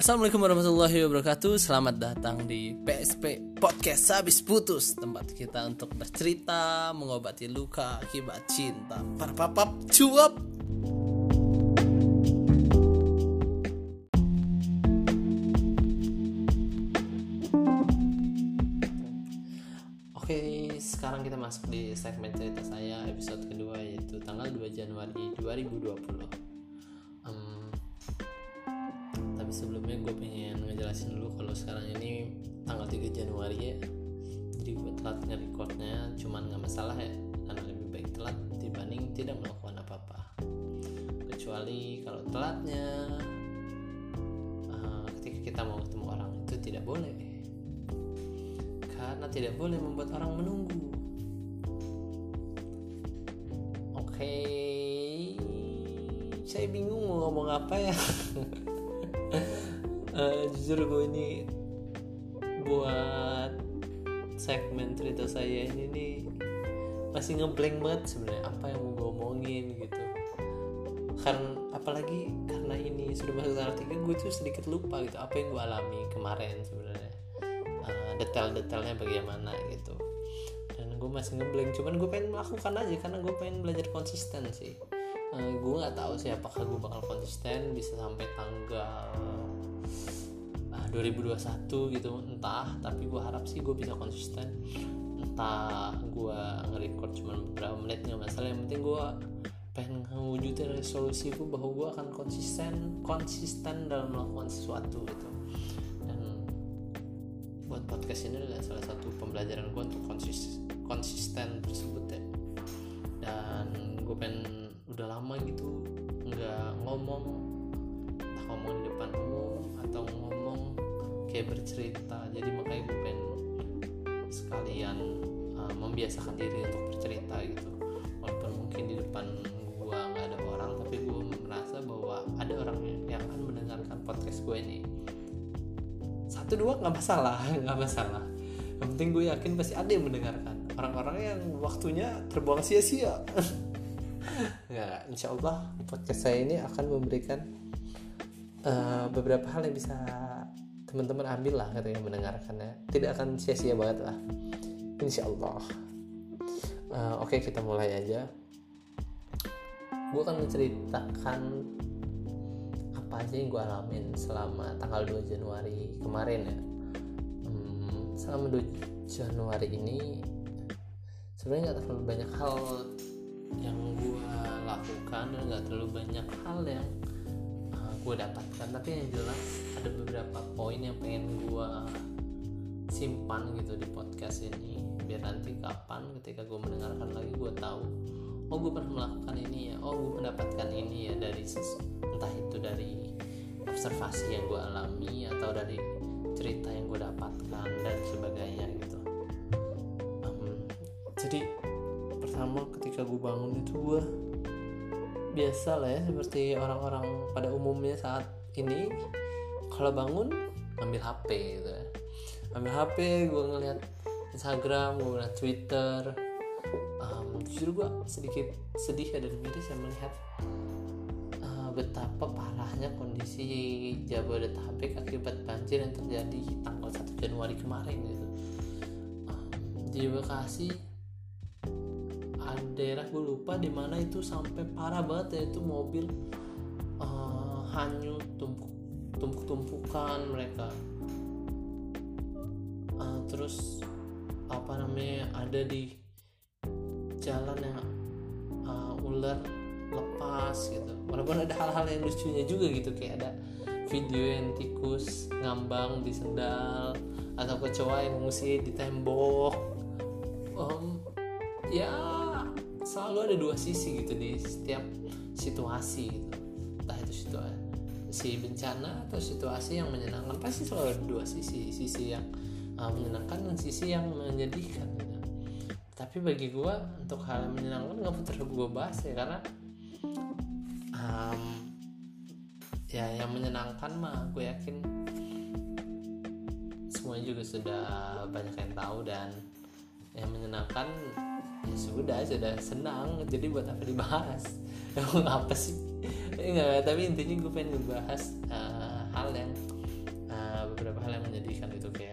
Assalamualaikum warahmatullahi wabarakatuh. Selamat datang di PSP Podcast. Habis Putus Tempat kita untuk bercerita Mengobati luka akibat cinta. Para papap cuap. Oke, sekarang kita masuk di segmen cerita saya episode kedua yaitu tanggal 2 Januari 2020 ngejelasin dulu kalau sekarang ini tanggal 3 Januari ya. Jadi gue telat nge-recordnya cuman nggak masalah ya. Karena lebih baik telat dibanding tidak melakukan apa-apa. Kecuali kalau telatnya uh, ketika kita mau ketemu orang itu tidak boleh. Karena tidak boleh membuat orang menunggu. Oke. Okay. saya bingung mau ngomong apa ya jujur gue ini buat segmen cerita saya ini nih masih ngeblank banget sebenarnya apa yang mau gue omongin gitu. Karena apalagi karena ini sudah masuk tanggal tiga gue tuh sedikit lupa gitu apa yang gue alami kemarin sebenarnya. Uh, detail-detailnya bagaimana gitu. Dan gue masih ngeblank cuman gue pengen melakukan aja karena gue pengen belajar konsisten sih. Uh, gue nggak tahu sih apakah gue bakal konsisten bisa sampai tanggal 2021 gitu. Entah tapi gue harap sih gue bisa konsisten. Entah gue nge-record cuma beberapa menit nggak masalah. Yang penting gue pengen mewujudkan resolusi gue bahwa gue akan konsisten konsisten dalam melakukan sesuatu gitu. Dan buat podcast ini adalah salah satu pembelajaran gue untuk konsis konsisten tersebut ya. Dan gue pengen udah lama gitu nggak ngomong ngomong di depan umum atau ngomong kayak bercerita. Jadi makanya gue pengen sekalian uh, membiasakan diri untuk bercerita gitu. Walaupun mungkin di depan gue nggak ada orang tapi gue merasa bahwa ada orang yang akan mendengarkan podcast gue ini. Satu dua nggak masalah nggak masalah. Yang penting gue yakin pasti ada yang mendengarkan. Orang-orang yang waktunya terbuang sia-sia. Ya insya Allah podcast saya ini akan memberikan uh, beberapa hal yang bisa teman-teman ambil lah ketika mendengarkannya. Tidak akan sia-sia banget lah. Insya Allah uh, oke okay, kita mulai aja. Gue akan menceritakan apa aja yang gue alamin selama tanggal 2 Januari kemarin ya. Hmm, selama 2 Januari ini sebenarnya nggak terlalu banyak hal yang gue lakukan dan nggak terlalu banyak hal yang gue dapatkan. Tapi yang jelas ada beberapa poin yang pengen gue simpan gitu di podcast ini biar nanti kapan ketika gue mendengarkan lagi gue tahu oh gue pernah melakukan ini ya oh gue mendapatkan ini ya dari entah itu dari observasi yang gue alami atau dari cerita yang gue dapatkan dan sebagainya gitu. Um, jadi pertama ketika gue bangun itu gue biasa lah ya seperti orang-orang pada umumnya saat ini. Kalau bangun ambil HP gitu ya. Ambil HP gue ngeliat Instagram gue ngeliat Twitter. Um, jujur gue sedikit sedih ya dan miris saya melihat uh, betapa parahnya kondisi Jabodetabek akibat banjir yang terjadi tanggal 1 Januari kemarin gitu. Um, di Bekasi daerah gue lupa di mana itu sampai parah banget ya itu mobil uh, hanyut tumpuk tumpuk-tumpukan mereka. Uh, terus apa namanya ada di jalan yang uh, ular lepas gitu. Walaupun ada hal-hal yang lucunya juga gitu kayak ada video yang tikus ngambang di sendal atau kecoa yang ngusir di tembok. Um, ya selalu ada dua sisi gitu di setiap situasi gitu entah itu situasi si bencana atau situasi yang menyenangkan pasti selalu ada dua sisi sisi yang uh, menyenangkan dan sisi yang menyedihkan gitu. tapi bagi gue untuk hal yang menyenangkan nggak perlu gue bahas ya karena um, ya yang menyenangkan mah gue yakin semuanya juga sudah banyak yang tahu dan yang menyenangkan ya sudah sudah senang. Jadi buat apa dibahas? Emang apa sih? Enggak tapi intinya gue pengen ngebahas uh, hal yang beberapa hal yang menjadikan itu kayak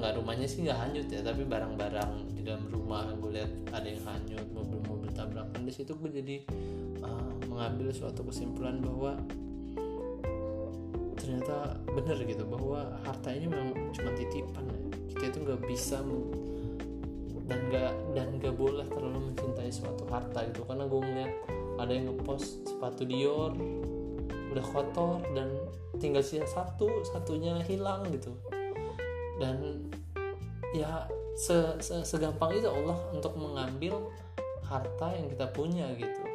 nggak rumahnya sih nggak hanyut ya tapi barang-barang di dalam rumah gue lihat ada yang hanyut mobil-mobil tabrakan di situ gue jadi uh, mengambil suatu kesimpulan bahwa ternyata benar gitu bahwa harta ini memang cuma titipan ya. Kita itu nggak bisa dan nggak dan nggak boleh terlalu mencintai suatu harta gitu. Karena gue ngeliat ada yang ngepost sepatu Dior udah kotor dan tinggal sisa satu satunya hilang gitu dan ya se, se, segampang itu Allah untuk mengambil harta yang kita punya gitu.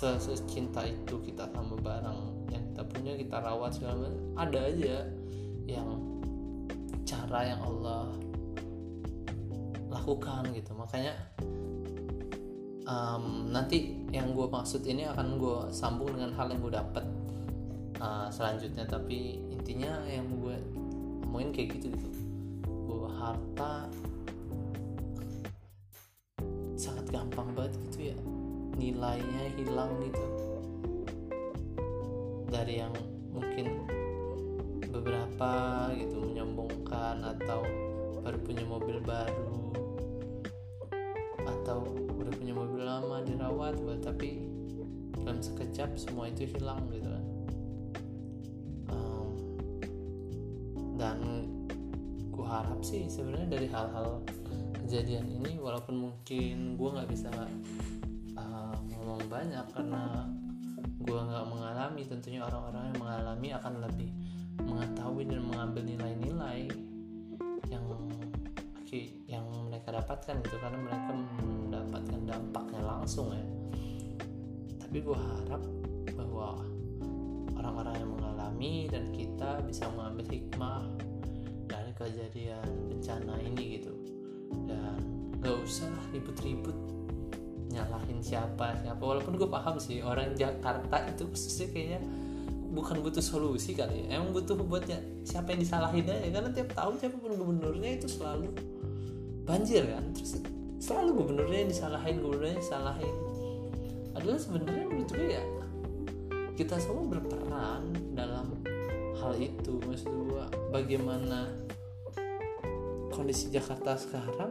Secinta itu kita sama barang yang kita punya kita rawat segala ada aja yang cara yang Allah lakukan gitu. Makanya um, nanti yang gue maksud ini akan gue sambung dengan hal yang gue dapat uh, selanjutnya tapi intinya yang gue ngomongin kayak gitu gitu. Bahwa harta sangat gampang banget gitu ya. Nilainya hilang gitu. Dari yang mungkin beberapa gitu menyombongkan atau baru punya mobil baru. Atau udah punya mobil lama dirawat tapi dalam sekejap semua itu hilang gitu kan dan gue harap sih sebenarnya dari hal-hal kejadian ini walaupun mungkin gue nggak bisa banyak karena gue nggak mengalami tentunya orang-orang yang mengalami akan lebih mengetahui dan mengambil nilai-nilai yang yang mereka dapatkan gitu karena mereka mendapatkan dampaknya langsung ya. Tapi gue harap bahwa orang-orang yang dan kita bisa mengambil hikmah dari kejadian bencana ini gitu. Dan gak usah ribut-ribut nyalahin siapa siapa. Walaupun gue paham sih orang Jakarta itu khususnya kayaknya bukan butuh solusi kali ya. Emang butuh buatnya siapa yang disalahin aja. Karena tiap tahun siapa pun gubernurnya itu selalu banjir kan. Terus selalu gubernurnya yang disalahin gubernurnya yang disalahin. Adalah sebenarnya menurut gue ya kita semua berperan dalam hal itu maksud gue bagaimana kondisi Jakarta sekarang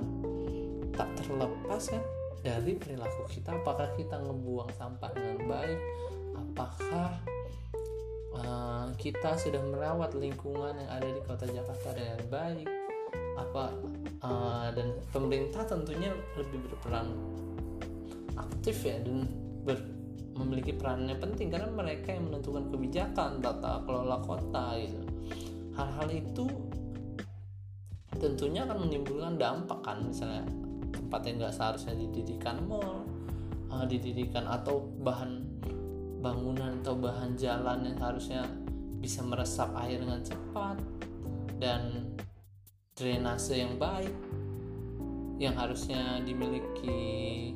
tak terlepas kan dari perilaku kita? Apakah kita ngebuang sampah dengan baik? Apakah uh, kita sudah merawat lingkungan yang ada di kota Jakarta dengan baik? Apa uh, dan pemerintah tentunya lebih berperan aktif ya dan ber, memiliki peran yang penting karena mereka yang menentukan kebijakan tata kelola kota gitu. Hal-hal itu tentunya akan menimbulkan dampak kan misalnya tempat yang nggak seharusnya didirikan mall uh, didirikan atau bahan bangunan atau bahan jalan yang harusnya bisa meresap air dengan cepat dan drainase yang baik yang harusnya dimiliki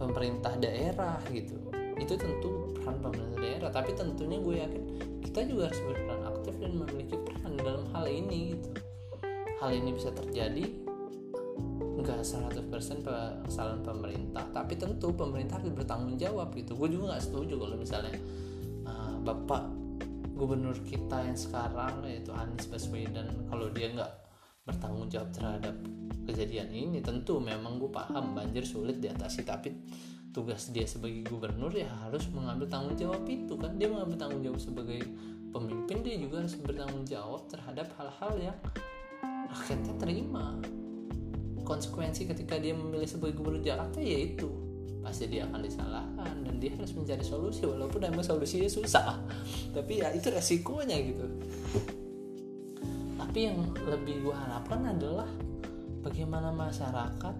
pemerintah daerah gitu itu tentu peran pemerintah daerah tapi tentunya gue yakin kita juga harus berperan aktif dan memiliki peran dalam hal ini gitu. Hal ini bisa terjadi nggak 100% kesalahan pemerintah tapi tentu pemerintah harus bertanggung jawab gitu. Gue juga nggak setuju kalau misalnya uh, bapak gubernur kita yang sekarang yaitu Anies Baswedan kalau dia nggak bertanggung jawab terhadap kejadian ini tentu memang gue paham banjir sulit diatasi tapi tugas dia sebagai gubernur ya harus mengambil tanggung jawab itu kan? Dia mengambil tanggung jawab sebagai pemimpin dia juga harus bertanggung jawab terhadap hal-hal yang rakyatnya terima. Konsekuensi ketika dia memilih sebagai gubernur Jakarta yaitu pasti dia akan disalahkan dan dia harus mencari solusi walaupun emang solusinya susah. Tapi ya itu resikonya gitu. Tapi yang lebih gue harapkan adalah bagaimana masyarakat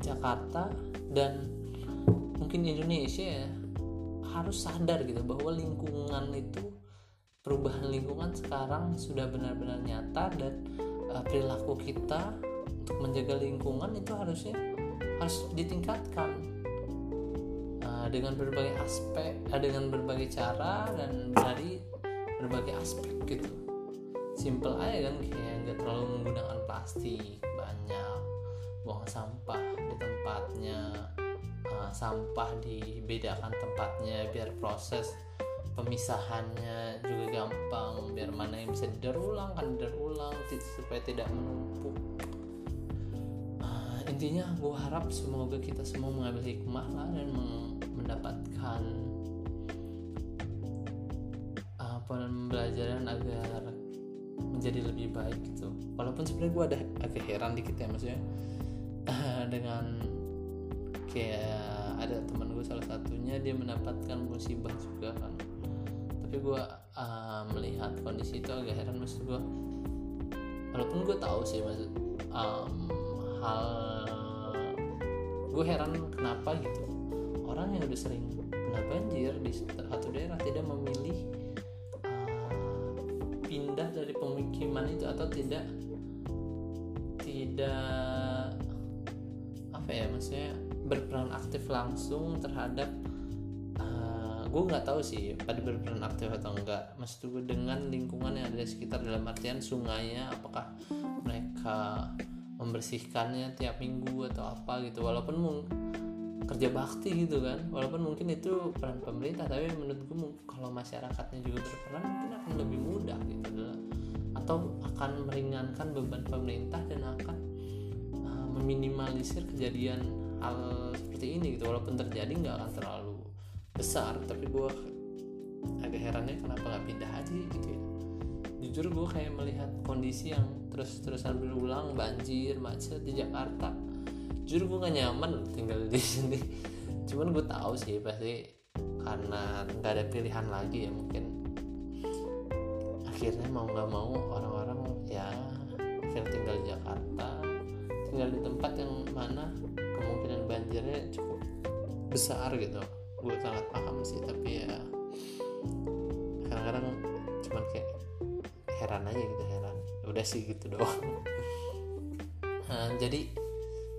Jakarta dan mungkin Indonesia ya harus sadar gitu bahwa lingkungan itu perubahan lingkungan sekarang sudah benar-benar nyata dan uh, perilaku kita untuk menjaga lingkungan itu harusnya harus ditingkatkan. Uh, dengan berbagai aspek uh, dengan berbagai cara dan dari berbagai aspek gitu. Simple aja kan kayak nggak terlalu menggunakan plastik banyak buang sampah di tempatnya sampah dibedakan tempatnya biar proses pemisahannya juga gampang biar mana yang bisa didaur ulang kan didaur ulang supaya tidak menumpuk. Uh, intinya gue harap semoga kita semua mengambil hikmah lah dan mendapatkan uh, pembelajaran agar menjadi lebih baik gitu. Walaupun sebenarnya gue ada agak heran dikit ya maksudnya. Dengan kayak ada teman gue salah satunya dia mendapatkan musibah juga kan. Tapi gue uh, melihat kondisi itu agak heran maksud gue walaupun gue tahu sih maksud um, hal gue heran kenapa gitu. Orang yang udah sering kena banjir di satu daerah tidak memilih uh, pindah dari pemukiman itu atau tidak tidak apa ya maksudnya berperan aktif langsung terhadap gue nggak tahu sih pada berperan aktif atau enggak maksud gue dengan lingkungan yang ada di sekitar dalam artian sungainya apakah mereka membersihkannya tiap minggu atau apa gitu. Walaupun kerja bakti gitu kan. Walaupun mungkin itu peran pemerintah tapi menurut gue kalau masyarakatnya juga berperan mungkin akan lebih mudah gitu atau akan meringankan beban pemerintah dan akan uh, meminimalisir kejadian hal seperti ini gitu. Walaupun terjadi nggak akan terlalu besar tapi gue agak herannya kenapa nggak pindah aja gitu ya. Jujur gue kayak melihat kondisi yang terus-terusan berulang banjir macet di Jakarta. Jujur gue gak nyaman tinggal di sini. Cuman gue tahu sih pasti karena nggak ada pilihan lagi ya mungkin. Akhirnya mau nggak mau orang-orang ya akhirnya tinggal di Jakarta tinggal di tempat yang mana banjirnya cukup besar gitu. Gue sangat paham sih tapi ya kadang-kadang cuman kayak heran aja gitu heran. Udah sih gitu doang. Nah, jadi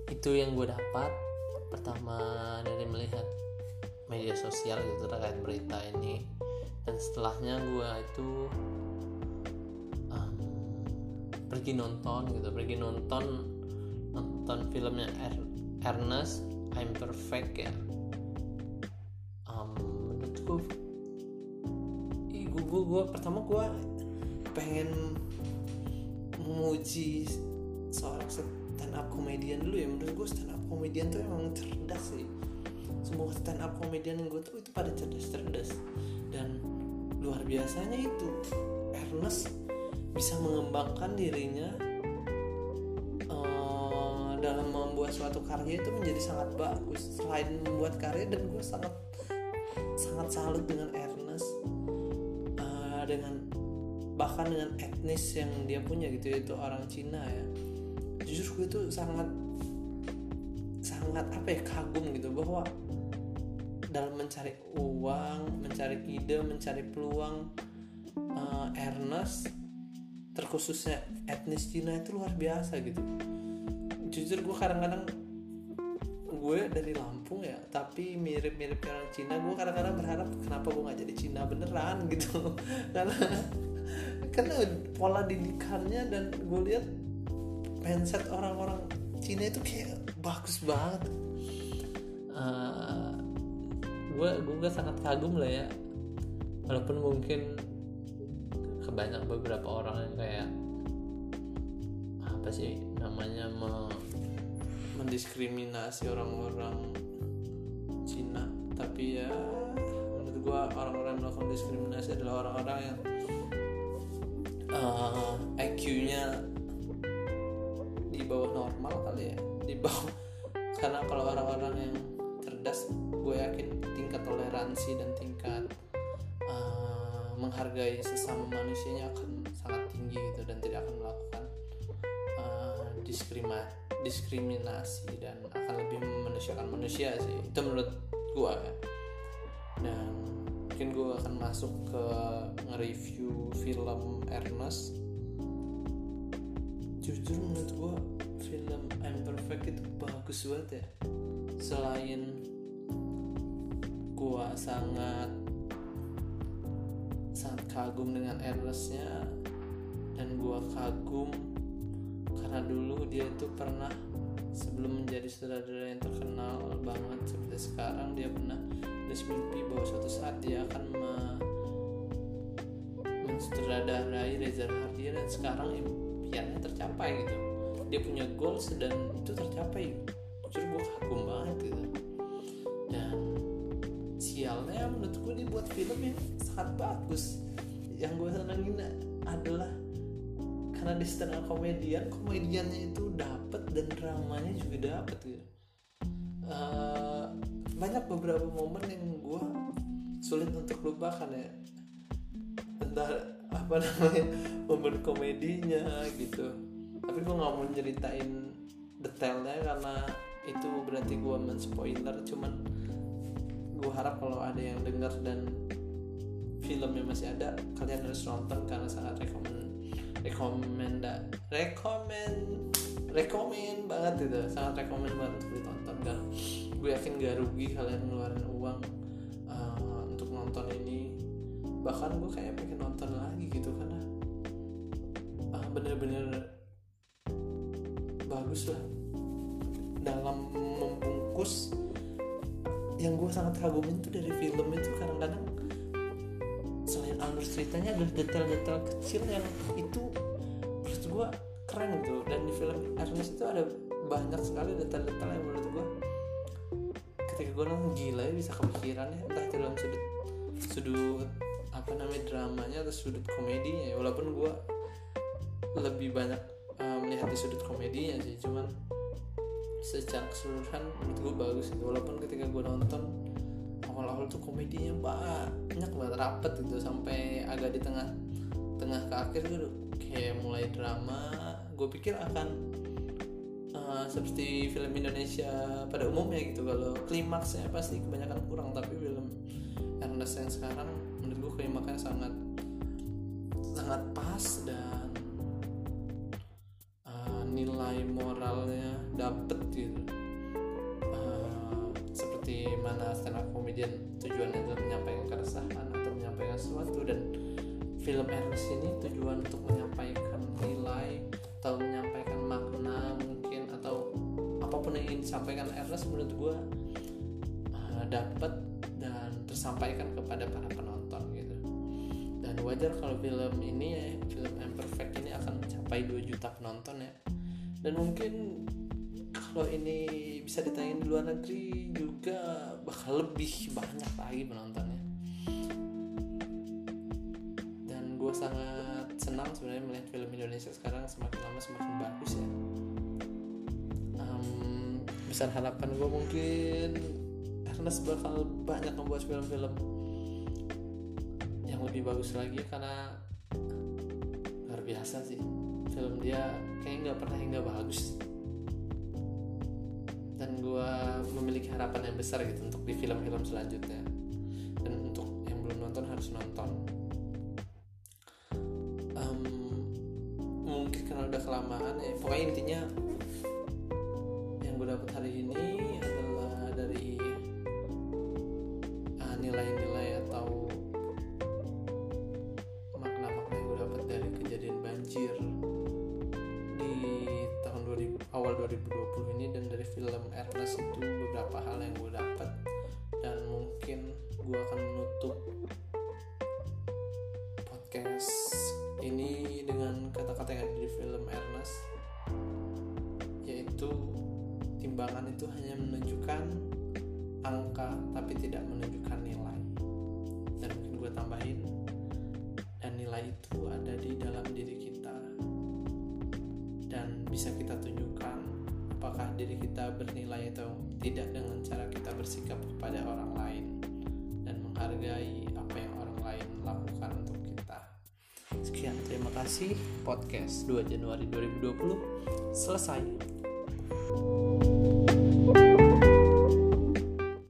itu yang gue dapat pertama dari melihat media sosial gitu terkait berita ini. Dan setelahnya gue itu um, pergi nonton gitu pergi nonton nonton filmnya Ernest I'm Perfect ya gue gue gue pertama gue pengen memuji seorang stand up komedian dulu ya. Menurut gue stand up komedian tuh emang cerdas sih. Semua stand up komedian yang gue tuh itu pada cerdas-cerdas. Dan luar biasanya itu Ernest bisa mengembangkan dirinya dalam membuat suatu karya itu menjadi sangat bagus selain membuat karya dan gue sangat sangat salut dengan Ernest uh, dengan bahkan dengan etnis yang dia punya gitu yaitu orang Cina ya jujur gue itu sangat sangat apa ya kagum gitu bahwa dalam mencari uang, mencari ide, mencari peluang uh, Ernest terkhususnya etnis Cina itu luar biasa gitu. Jujur gue kadang-kadang gue dari Lampung ya tapi mirip-mirip orang Cina gue kadang-kadang berharap kenapa gue nggak jadi Cina beneran gitu. Karena karena pola didikannya dan gue lihat mindset orang-orang Cina itu kayak bagus banget. Uh, gue gue sangat kagum lah ya. Walaupun mungkin kebanyak beberapa orang yang kayak apa sih namanya mendiskriminasi orang-orang Cina. Tapi ya menurut gua orang-orang melakukan diskriminasi adalah orang-orang yang uh, eh, IQ-nya di bawah normal kali ya. Di bawah karena kalau orang-orang yang cerdas gue yakin tingkat toleransi dan tingkat uh, menghargai sesama manusianya akan sangat tinggi gitu dan tidak akan melakukan diskriminasi diskriminasi dan akan lebih memanusiakan manusia sih. Itu menurut gue ya. Dan mungkin gue akan masuk ke nge-review film Ernest. Jujur menurut gue film I'm Perfect itu bagus banget ya. Selain gue sangat sangat kagum dengan Ernestnya dan gue kagum karena dulu dia itu pernah sebelum menjadi sutradara yang terkenal banget seperti sekarang dia pernah mimpi bahwa suatu saat dia akan me mensutradarai Reza Hardian dan sekarang impiannya tercapai gitu. Dia punya goals dan itu tercapai. Jujur gue kagum banget gitu. Dan sialnya menurut gue dia buat film yang sangat bagus. Yang gue senengin adalah karena di stand up komedian komediannya itu dapet dan dramanya juga dapet gitu uh, banyak beberapa momen yang gue sulit untuk lupakan ya. Entah apa namanya momen komedinya gitu. Tapi gue nggak mau nyeritain detailnya karena itu berarti gue men-spoiler. Cuman gue harap kalau ada yang dengar dan filmnya masih ada kalian harus nonton karena sangat rekomend rekomenda rekomend rekomend banget itu. Sangat rekomend banget untuk ditonton kan gue yakin gak rugi kalian ngeluarin uang uh, untuk nonton ini. Bahkan gue kayak pengen nonton lagi gitu karena uh, bener-bener bagus lah. Dalam membungkus yang gue sangat kagumin tuh dari film itu kadang-kadang ceritanya ada detail-detail kecil yang itu menurut gue keren gitu. Dan di film Ernest itu ada banyak sekali detail-detail yang menurut gue ketika gue nonton gila ya bisa kepikiran ya. Entah itu dalam sudut sudut apa namanya dramanya atau sudut komedinya ya. Walaupun gue lebih banyak uh, melihat di sudut komedinya sih. Cuman secara keseluruhan menurut gue bagus gitu. Walaupun ketika gue nonton awal-awal tuh komedinya banyak banget rapet gitu sampai agak di tengah tengah ke akhir tuh kayak mulai drama. Gue pikir akan uh, seperti film Indonesia pada umumnya gitu kalau klimaksnya pasti kebanyakan kurang tapi film Ernest yang sekarang menurut gue klimaksnya sangat sangat pas dan uh, nilai moralnya dapet gitu mana stand up comedian tujuannya untuk menyampaikan keresahan atau menyampaikan sesuatu dan film Ernest ini tujuan untuk menyampaikan nilai atau menyampaikan makna mungkin atau apa pun yang ingin disampaikan Ernest menurut gue uh, dapat dan tersampaikan kepada para penonton gitu. Dan wajar kalau film ini ya film Imperfect ini akan mencapai 2 juta penonton ya. Dan mungkin kalau ini bisa ditayangin di luar negeri juga bakal lebih banyak lagi penontonnya. Dan gue sangat senang sebenarnya melihat film Indonesia sekarang semakin lama semakin bagus ya. Um, besar harapan gue mungkin Ernest bakal banyak membuat film-film yang lebih bagus lagi karena luar biasa sih. Film dia kayaknya nggak pernah hingga bagus gue memiliki harapan yang besar gitu untuk di film-film selanjutnya. Dan untuk yang belum nonton harus nonton. Um, mungkin karena udah kelamaan ya pokoknya intinya yang gue dapat hari ini yaitu timbangan itu hanya menunjukkan angka tapi tidak menunjukkan nilai dan mungkin gue tambahin dan nilai itu ada di dalam diri kita dan bisa kita tunjukkan apakah diri kita bernilai atau tidak dengan cara kita bersikap kepada orang lain dan menghargai apa yang orang lain lakukan untuk kita. Sekian, terima kasih. Podcast 2 Januari 2020 selesai.